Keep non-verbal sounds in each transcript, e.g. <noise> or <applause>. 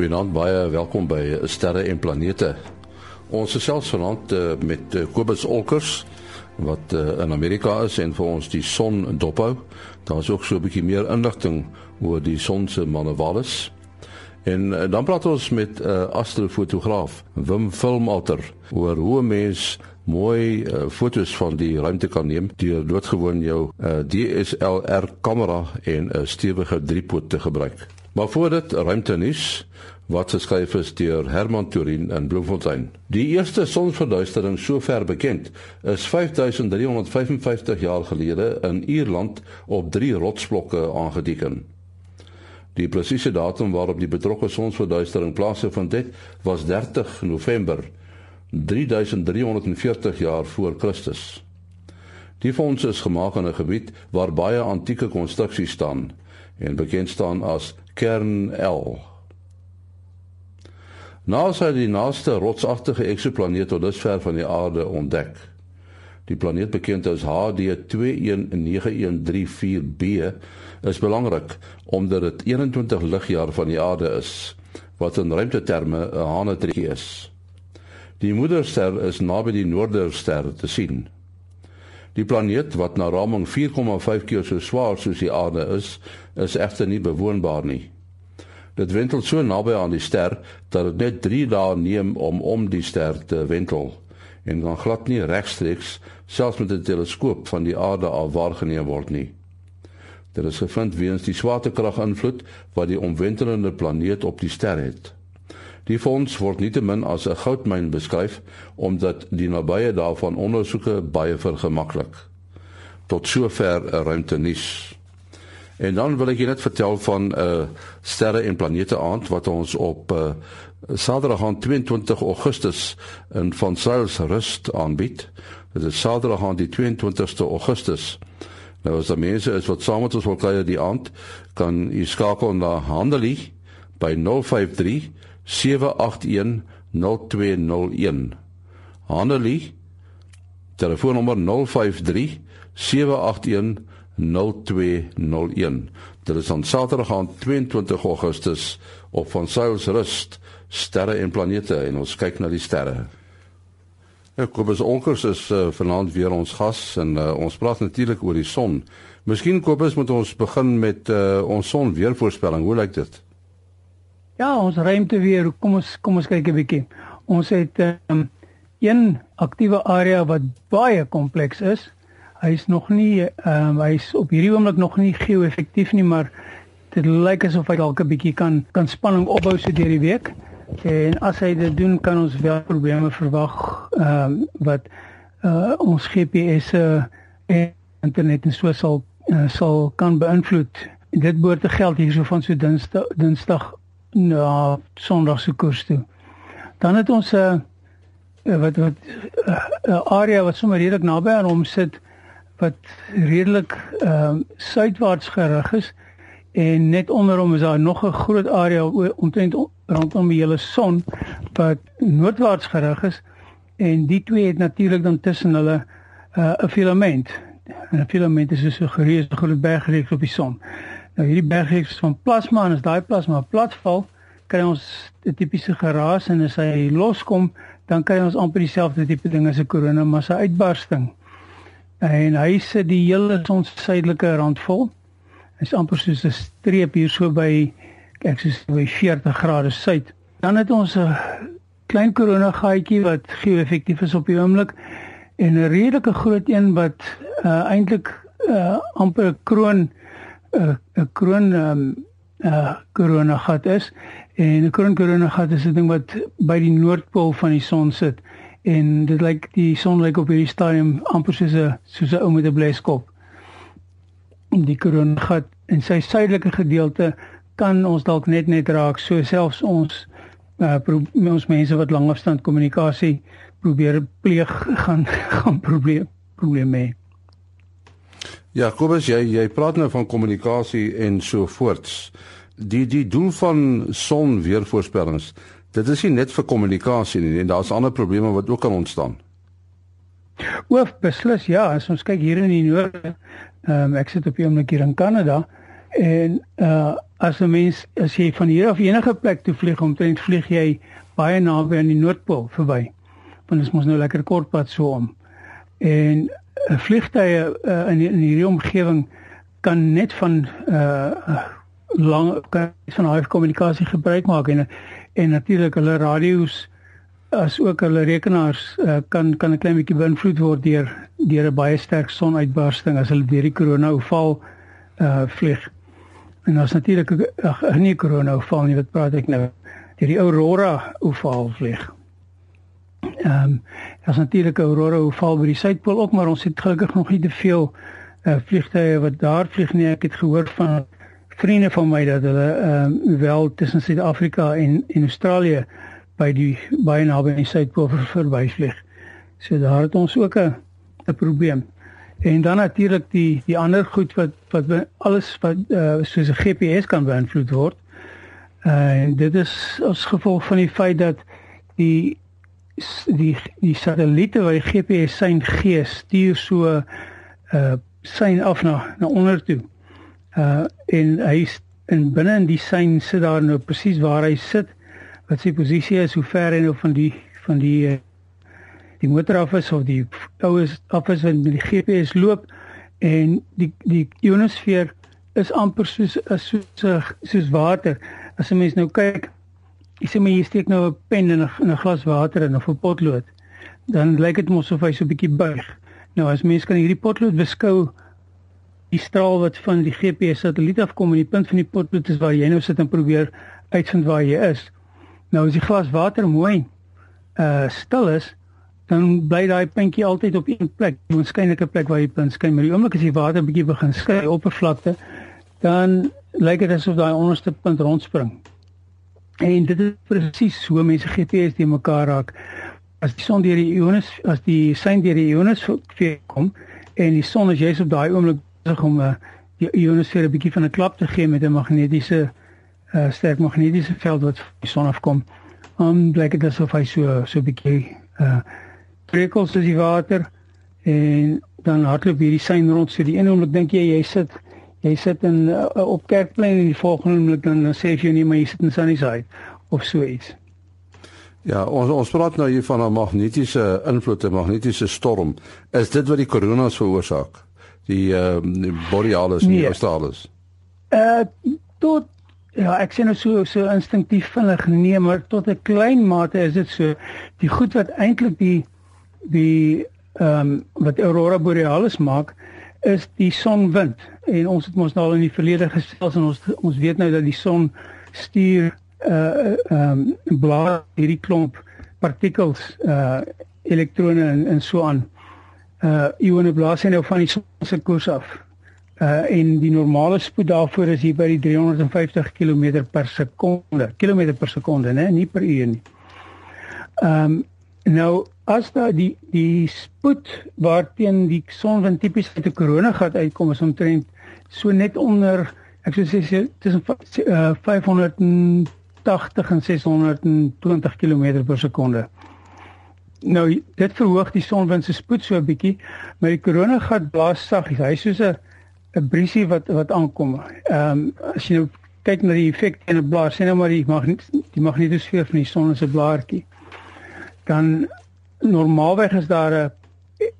Goeienaand, baie welkom by Sterre en Planete. Ons gesels vanaand uh, met uh, Kobus Olkers wat uh, in Amerika is en vir ons die son dophou. Daar's ook so 'n bietjie meer inligting oor die son se manewales. En uh, dan praat ons met 'n uh, astrofotograaf, Wim Filmalter, oor hoe 'n mens mooi uh, fotos van die ruimte kan neem deur doodgewoon jou uh, DSLR kamera en 'n uh, stewige driepoot te gebruik. Maar voor dit ruimte nuus wat geskryf is deur Herman Turin in Bloemfontein. Die eerste sonsverduistering sover bekend is 5355 jaar gelede in Ierland op drie rotsblokke aangeteken. Die presiese datum waarop die betrokke sonsverduistering plaasgevind het, was 30 November 3340 jaar voor Christus. Die fonds is gemaak in 'n gebied waar baie antieke konstruksies staan en bekend staan as Kern L. NASA het die naaste rotsagtige eksoplaneet tot dusver van die aarde ontdek. Die planeet bekend as HD 219134b is belangrik omdat dit 21 ligjare van die aarde is, wat in ruimteterme 'n hanetree is. Die moederster is naby die noorderster te sien. Die planeet wat na raming 4,5 keer so swaar soos die aarde is, is egter nie bewoonbaar nie. Dit wentel so naby aan die ster dat dit net 3 dae neem om om die ster te wentel en dan glad nie regstreeks selfs met 'n teleskoop van die aarde af waargeneem word nie. Dit is gevind weens die swaartekrag invloed wat die omwentelende planeet op die ster het. Die fonds word nietemin as 'n goudmyn beskryf omdat die nabye daarvan ondersoeke baie vergemaklik. Tot sover 'n ruimtenis. En dan wil ek julle net vertel van 'n uh, sterre en planete aand wat ons op uh, Saterdag aan 22 Augustus in Van Sails Rust aanbied. Dit is Saterdag aan die 22ste Augustus. Nou as daar mense is wat saam met ons wil kuier die aand, kan u skakel na Handelie by 053 781 0201. Handelie telefoonnommer 053 781 0201. Dit is aan Saterdag aan 22 Augustus op van Sails Rust, sterre en planete en ons kyk na die sterre. Ja, Kobus Onkers is uh, vanaand weer ons gas en uh, ons praat natuurlik oor die son. Miskien Kobus moet ons begin met uh, ons son weervoorspelling. Hoe lyk dit? Ja, ons ruimte weer. Kom ons kom ons kyk 'n bietjie. Ons het um, een aktiewe area wat baie kompleks is hy's nog nie ehm um, hy's op hierdie oomblik nog nie geo-effektief nie, maar dit lyk asof hy dalk 'n bietjie kan kan spanning opbou so deur die week. En as hy dit doen, kan ons wel probleme verwag ehm um, wat uh, ons GPS uh, en internet en so sal uh, sal kan beïnvloed. Dit behoort te geld hierso van so Dinsdag Dinsdag na Sondag se koers toe. Dan het ons 'n uh, wat wat 'n uh, area wat sommer redelik naby aan hom sit wat redelik ehm uh, suidwaarts gerig is en net onder hom is daar nog 'n groot area omtrent rondom die hele son wat noordwaarts gerig is en die twee het natuurlik dan tussen hulle uh, 'n filament. 'n Filament is so 'n gereelde groot bergreeks op die son. Nou hierdie bergreeks van plasma en as daai plasma platval, kry ons 'n tipiese geraas en as hy loskom, dan kry ons amper dieselfde tipe ding as 'n koronamassa uitbarsting en hy sit die hele son suidelike rand vol. Hy's amper soos 'n streep hier so by ek sê by 40 grade suid. Dan het ons 'n klein korona gaatjie wat geo-effektief is op die oomblik en 'n redelike groot een wat uh, eintlik uh, amper 'n kroon 'n uh, kroon um, uh, korona gat is en 'n kroon korona gat is 'n ding wat by die noordpool van die son sit en dit lyk die son lyk op hierdie stadium amper soos 'n soos 'n ou met 'n bleskop. Die koronagat en sy suidelike gedeelte kan ons dalk net net raak so selfs ons uh, ons mense wat langafstand kommunikasie probeer pleeg gaan <laughs> gaan probleem probleme mee. Ja, Kobus, jy jy praat nou van kommunikasie en so voorts. Die die doel van son weervoorspellings dit is nie net vir kommunikasie nie, daar's ander probleme wat ook kan ontstaan. Oof beslis ja, as ons kyk hier in die noorde, ehm um, ek sit op die oomblik hier in Kanada En uh as 'n mens as jy van hier af enige plek toe vlieg, omtrent vlieg jy baie naby aan die Noordpool verby. Want dit is mos nou lekker kort pad so om. En vliegtye uh, in, in hierdie omgewing kan net van uh lang kan van hy kommunikasie gebruik maak en en natuurlik hulle radio's as ook hulle rekenaars uh, kan kan 'n klein bietjie beïnvloed word deur deur 'n baie sterk sonuitbarsting as hulle deur die korona oval uh vlieg. En ons natuurlik ag nie korona oval nie, wat praat ek nou? Deur die aurora oval vlieg. Ehm um, as natuurlik aurora oval by die suidpool ook, maar ons het gelukkig nog nie te veel uh vliegtye wat daar vlieg nie. Ek het gehoor van vriende van my dat hulle ehm um, wel tussen Suid-Afrika en en Australië by die baie naby die Suidpool verbyvlieg. So daar het ons ook 'n 'n probleem. En dan natuurlik die die ander goed wat wat alles wat uh, soos 'n GPS kan beïnvloed word. Uh, en dit is as gevolg van die feit dat die die die satelliete wat die GPS sein gee stuur so uh sein af na na onder toe. Uh en hy in binne in die sein sit daar nou presies waar hy sit wat sy posisie is, hoe ver hy nou van die van die eh, die motor af is of die oues af is wat met die GPS loop en die die ionosfeer is amper soos soos soos water. As 'n mens nou kyk, jy sê maar jy steek nou 'n pen in 'n glas water in of 'n potlood, dan lyk dit mos of hy so 'n bietjie buig. Nou as mens kan hierdie potlood beskou die straal wat van die GPS satelliet afkom en die punt van die potlood is waar jy nou sit en probeer uitvind waar jy is. Nou as die glas water mooi uh stil is, dan bly daai puntjie altyd op een plek, 'n waarskynlike plek waar jy punt skyn, maar die oomblik as die water bietjie begin skei op oppervlakte, dan lyk dit asof daai onderste punt rondspring. En dit is presies so mense GPS die mekaar raak. As die son deur die iones as die sein deur die iones kom en die son is juist op daai oomblik besig om uh, die ionosfeer 'n bietjie van 'n klap te gee met 'n magnetiese uh, sterk magnetiese veld wat van die son afkom. Dan blyk dit asof hy so so 'n bietjie uh prikkels as die water en dan hardloop hierdie sein rond so die een oomblik dink jy jy sit jy sit in uh, op kerkplein en die volgende oomblik dan, dan sê jy nie maar jy sit in Sunnyside of so iets. Ja, ons ons praat nou hier van 'n magnetiese invloed, 'n magnetiese storm. Is dit wat die koronas veroorsaak? Die ehm uh, borealis nee. en australis. Uh tot Ja, ek sien nou so so instinktief vinnig nee, maar tot 'n klein mate is dit so. Die goed wat eintlik die die ehm um, wat aurora borealis maak is die sonwind. En ons het mos nou al in die verlede gesels en ons ons weet nou dat die son stuur uh ehm um, blaas hierdie klomp partikels uh elektrone en en so aan. Uh ione blaas hy nou van die son se koers af uh en die normale spoed daarvoor is hier by die 350 km per sekonde, kilometer per sekonde, né, nie per uur nie. Ehm um, nou as daai die die spoed waarteen die sonwind tipies uit 'n korona gat uitkom is omtrent so net onder ek sou sê tussen uh, 580 en 620 km per sekonde. Nou dit verhoog die sonwind se spoed so 'n bietjie, maar die korona gat blaas saggies. Hy soos 'n 'n briesie wat wat aankom. Ehm um, as jy nou kyk na die effek in 'n blaar, sien nou maar die magnet die magnetosfeer van die son 'n blaartjie. Dan normaalweg is daar 'n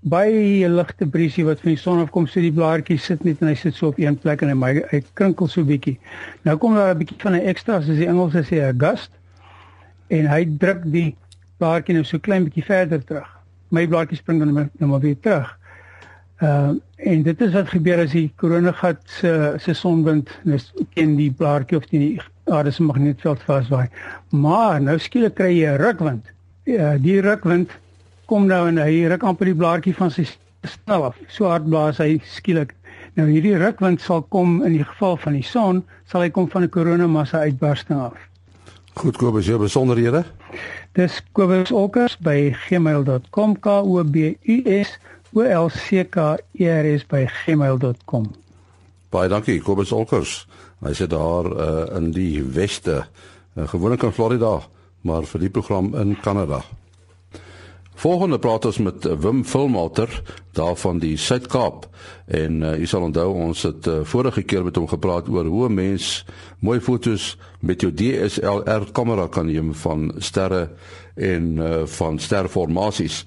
baie ligte briesie wat van die son afkom, so die blaartjie sit net en hy sit so op een plek en hy my, hy krinkel so bietjie. Nou kom daar 'n bietjie van 'n ekstra, soos die Engelse sê 'n gust en hy druk die blaartjie nou so klein bietjie verder terug. My blaartjie spring dan nou maar weer terug. Ehm uh, en dit is wat gebeur as die koronagat se se sonwind nes teen die blaartjie of teen die aarde se magnetveld vaswaai. Maar nou skielik kry jy 'n rukwind. Ja, die rukwind kom nou en hy ruk amper die blaartjie van sy stel af. So hard blaas hy skielik. Nou hierdie rukwind sal kom in die geval van die son, sal hy kom van 'n koronamassa uitbarsting af. Goed Kobus, jy besonderhede? Dis Kobus Olkers by gmail.com k o b u s olckers@gmail.com. Baie dankie Kobus Olkers. Hy sit daar uh, in die weste, uh, gewoonlik in Florida, maar vir die program in Kanada. Volgende praat ons met Wim Filmalter daarvan die Suid-Kaap en uh, u sal onthou ons het uh, vorige keer met hom gepraat oor hoe 'n mens mooi fotos met jou DSLR kamera kan neem van sterre en uh, van sterformasies.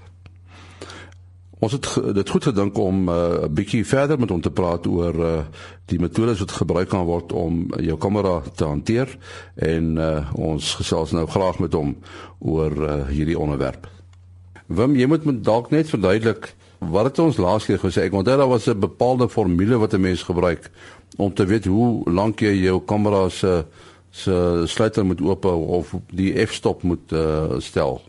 Ons het dit goed gedink om 'n uh, bietjie verder met hom te praat oor uh, die metodes wat gebruik kan word om jou kamera te hanteer en uh, ons gesels nou graag met hom oor uh, hierdie onderwerp. Wim, jy moet dalk net verduidelik wat het ons laas keer gesê? Ek onthou daar was 'n bepaalde formule wat 'n mens gebruik om te weet hoe lank jy jou kamera se se sluiter moet oop of die f-stop moet uh, stel.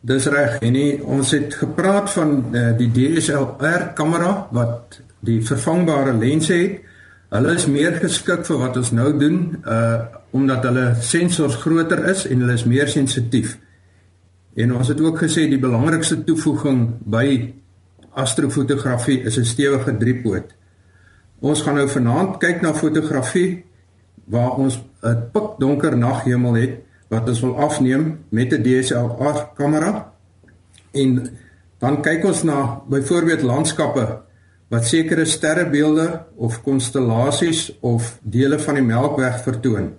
Dis reg. En nie, ons het gepraat van uh, die DSLR kamera wat die vervangbare lense het. Hulle is meer geskik vir wat ons nou doen uh omdat hulle sensors groter is en hulle is meer sensitief. En ons het ook gesê die belangrikste toevoeging by astrofotografie is 'n stewige driepoot. Ons gaan nou vanaand kyk na fotografie waar ons 'n pikdonker naghemel het wat ons wil afneem met 'n DSLR kamera en dan kyk ons na byvoorbeeld landskappe wat sekere sterrebeelde of konstellasies of dele van die Melkweg vertoon.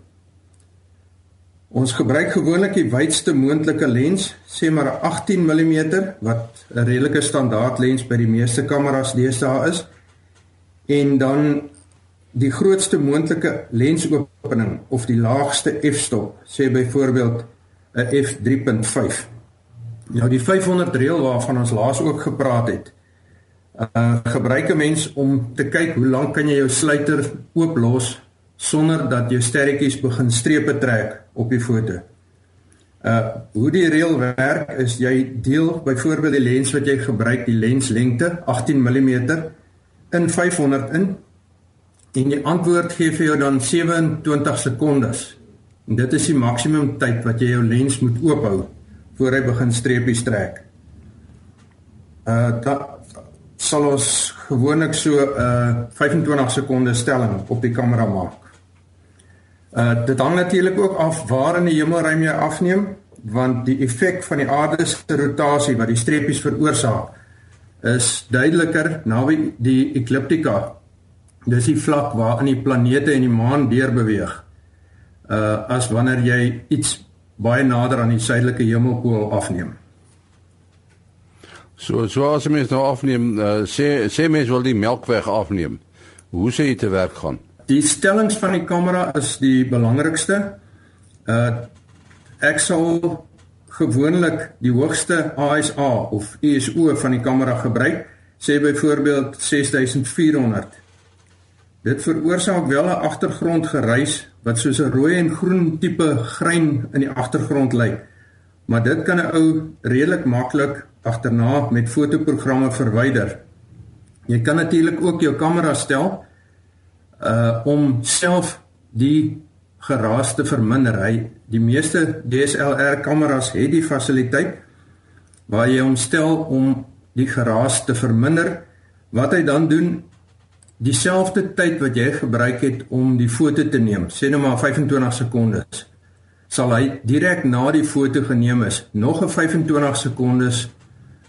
Ons gebruik gewoonlik die wydste moontlike lens, sê maar 'n 18 mm wat 'n redelike standaard lens by die meeste kameras deesdae is. En dan die grootste moontlike lensopening of die laagste f-stop sê byvoorbeeld 'n f3.5 nou die 500 reël waarvan ons laas ook gepraat het uh gebruik 'n mens om te kyk hoe lank kan jy jou sluiter ooplos sonder dat jou sterretjies begin strepe trek op die foto. Uh hoe die reël werk is jy deel byvoorbeeld die lens wat jy gebruik die lenslengte 18 mm in 500 in En die antwoord gee vir jou dan 27 sekondes. En dit is die maksimum tyd wat jy jou lens moet oophou voor hy begin streepies trek. Uh dat sal ons gewoonlik so 'n uh, 25 sekondes stelling op die kamera maak. Uh dit hang natuurlik ook af waar in die hemelruim jy afneem want die effek van die aarde se rotasie wat die streepies veroorsaak is duideliker naby die ekliptika dis die vlak waarin die planete en die maan deur beweeg. Uh as wanneer jy iets baie nader aan die suidelike hemelpool afneem. So so as mens nou afneem, uh, sê sê mens wil die Melkweg afneem. Hoe sê jy te werk gaan? Die stellings van die kamera is die belangrikste. Uh ek sal gewoonlik die hoogste ASA of ISO van die kamera gebruik. Sê byvoorbeeld 6400 Dit veroorsaak wel 'n agtergrondgeruis wat soos 'n rooi en groen tipe grein in die agtergrond lyk. Maar dit kan 'n ou redelik maklik agterna met fotoprogramme verwyder. Jy kan natuurlik ook jou kamera stel uh om self die geraas te verminder. Hy die meeste DSLR kameras het die fasiliteit waar jy hom stel om die geraas te verminder. Wat hy dan doen dieselfde tyd wat jy gebruik het om die foto te neem, sê nou maar 25 sekondes, sal hy direk na die foto geneem is nog 'n 25 sekondes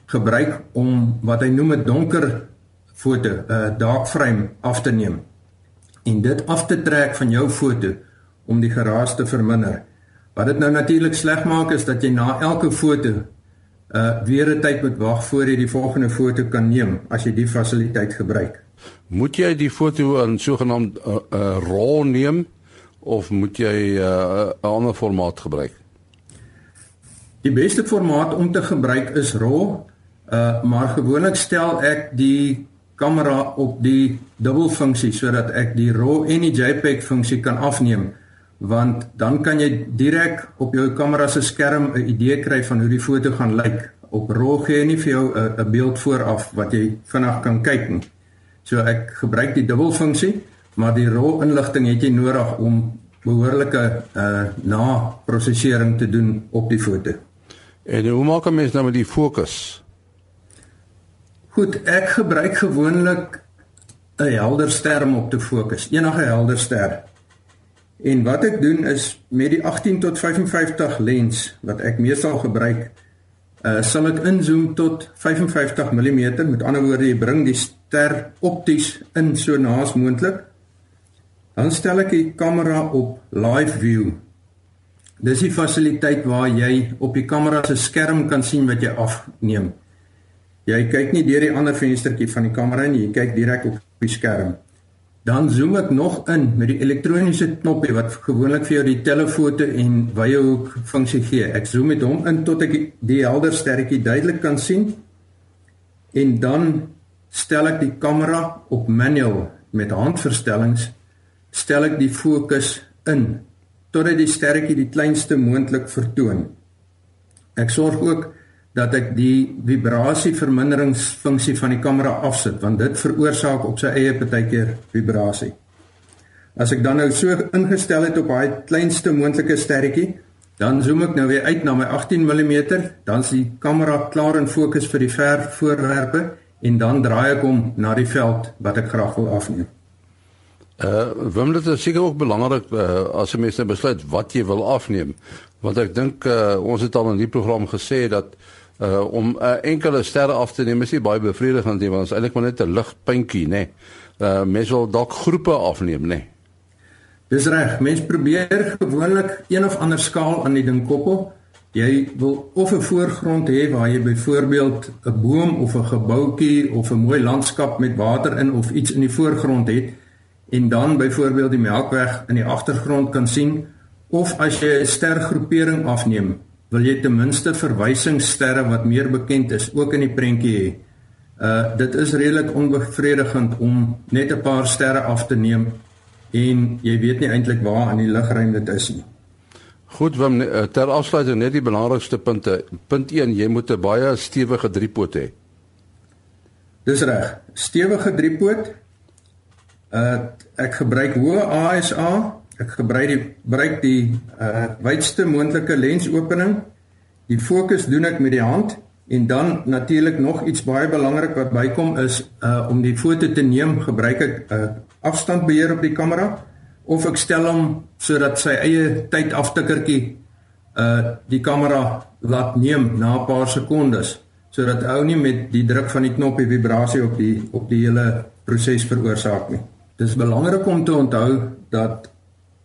gebruik om wat hy noem 'n donker foto, 'n dark frame af te neem en dit af te trek van jou foto om die geraas te verminder. Wat dit nou natuurlik sleg maak is dat jy na elke foto uh weer 'n tyd moet wag voor jy die volgende foto kan neem as jy die fasiliteit gebruik. Moet jy die foto in sogenaamd uh, uh, RAW neem of moet jy 'n uh, ander formaat gebruik? Die beste formaat om te gebruik is RAW, uh, maar gewoonlik stel ek die kamera op die dubbelfunksie sodat ek die RAW en die JPEG funksie kan afneem want dan kan jy direk op jou kamera se skerm 'n idee kry van hoe die foto gaan lyk. Op RAW gee jy nie vir jou 'n beeld vooraf wat jy vinnig kan kyk nie. So ek gebruik die dubbelfunksie, maar die raw inligting het jy nodig om behoorlike uh na-prosesering te doen op die foto. En hoe maak 'n mens nou met die fokus? Goed, ek gebruik gewoonlik 'n helder ster om op te fokus, enige helder ster. En wat ek doen is met die 18 tot 55 lens wat ek meestal gebruik, uh sal ek inzoom tot 55 mm. Met ander woorde, jy bring die ster opties in so naas moontlik. Dan stel ek die kamera op live view. Dis die fasiliteit waar jy op die kamera se skerm kan sien wat jy afneem. Jy kyk nie deur die ander venstertjie van die kamera nie, jy kyk direk op die skerm. Dan zoom ek nog in met die elektroniese knoppie wat gewoonlik vir jou die telefoto en wye hoek funksie gee. Ek zoom met hom in tot ek die helder sterretjie duidelik kan sien. En dan stel ek die kamera op manual met handverstellings stel ek die fokus in totdat die sterretjie die kleinste moontlik vertoon. Ek sorg ook dat ek die vibrasie verminderingsfunksie van die kamera afsit want dit veroorsaak op sy eie partykeer vibrasie. As ek dan nou so ingestel het op daai kleinste moontlike sterretjie, dan zoom ek nou weer uit na my 18 mm, dan is die kamera klaar in fokus vir die ver voorwerpe en dan draai ek hom na die veld wat ek graag wil afneem. Uh, wim dit is seker ook belangrik uh, as 'n mens nou besluit wat jy wil afneem, want ek dink uh, ons het al in die program gesê dat uh om 'n uh, enkele sterre af te neem is nie baie bevredigend nie want ons eintlik maar net 'n ligpuntjie nê. Uh mens wil dalk groepe afneem nê. Dis reg. Mens probeer gewoonlik een of ander skaal aan die ding koppel. Jy wil of 'n voorgrond hê waar jy byvoorbeeld 'n boom of 'n gebouetjie of 'n mooi landskap met water in of iets in die voorgrond het en dan byvoorbeeld die Melkweg in die agtergrond kan sien of as jy 'n stergroepering afneem wil jy ten minste verwysingssterre wat meer bekend is ook in die prentjie hê. Uh dit is redelik onbevredigend om net 'n paar sterre af te neem en jy weet nie eintlik waar in die lugruim dit is nie. Goed, Wim, uh, ter afsluiting net die belangrikste punte. Punt 1, jy moet 'n baie stewige driepoot hê. Dis reg. Stewige driepoot. Uh ek gebruik hoë ASA Ek gebruik die gebruik die uh wydste moontlike lensopening. Die fokus doen ek met die hand en dan natuurlik nog iets baie belangrik wat bykom is uh om die foto te neem, gebruik ek uh, afstandbeheer op die kamera of ek stel hom sodat sy eie tyd aftikkertjie uh die kamera laat neem na 'n paar sekondes sodat ou nie met die druk van die knoppie vibrasie op die op die hele proses veroorsaak nie. Dis belangrik om te onthou dat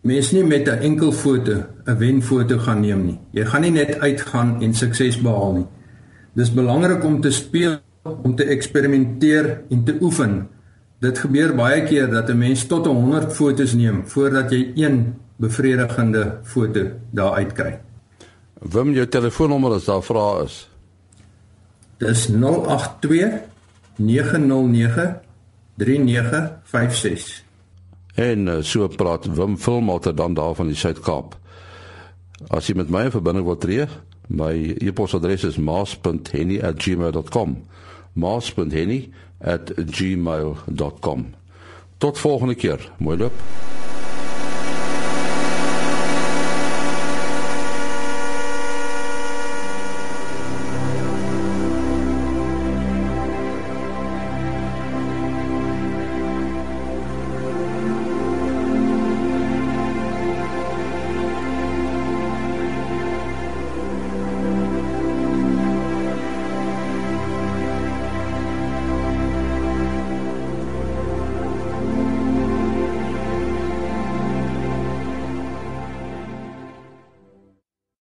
mens nie met 'n enkel foto 'n wenfoto gaan neem nie. Jy gaan nie net uitgaan en sukses behaal nie. Dis belangrik om te speel, om te eksperimenteer en te oefen. Dit gebeur baie keer dat 'n mens tot 100 fotos neem voordat jy een bevredigende foto daar uitkry. Wim jou telefoonnommer as daar vrae is. Dis 082 909 3956. En uh, so praat Wim Vilmalter dan daar van die Suid-Kaap. As jy met my in verbinding wil tree, my e-posadres is maas.henny@gmail.com. maas.henny@gmail.com. Tot volgende keer. Mooi loop.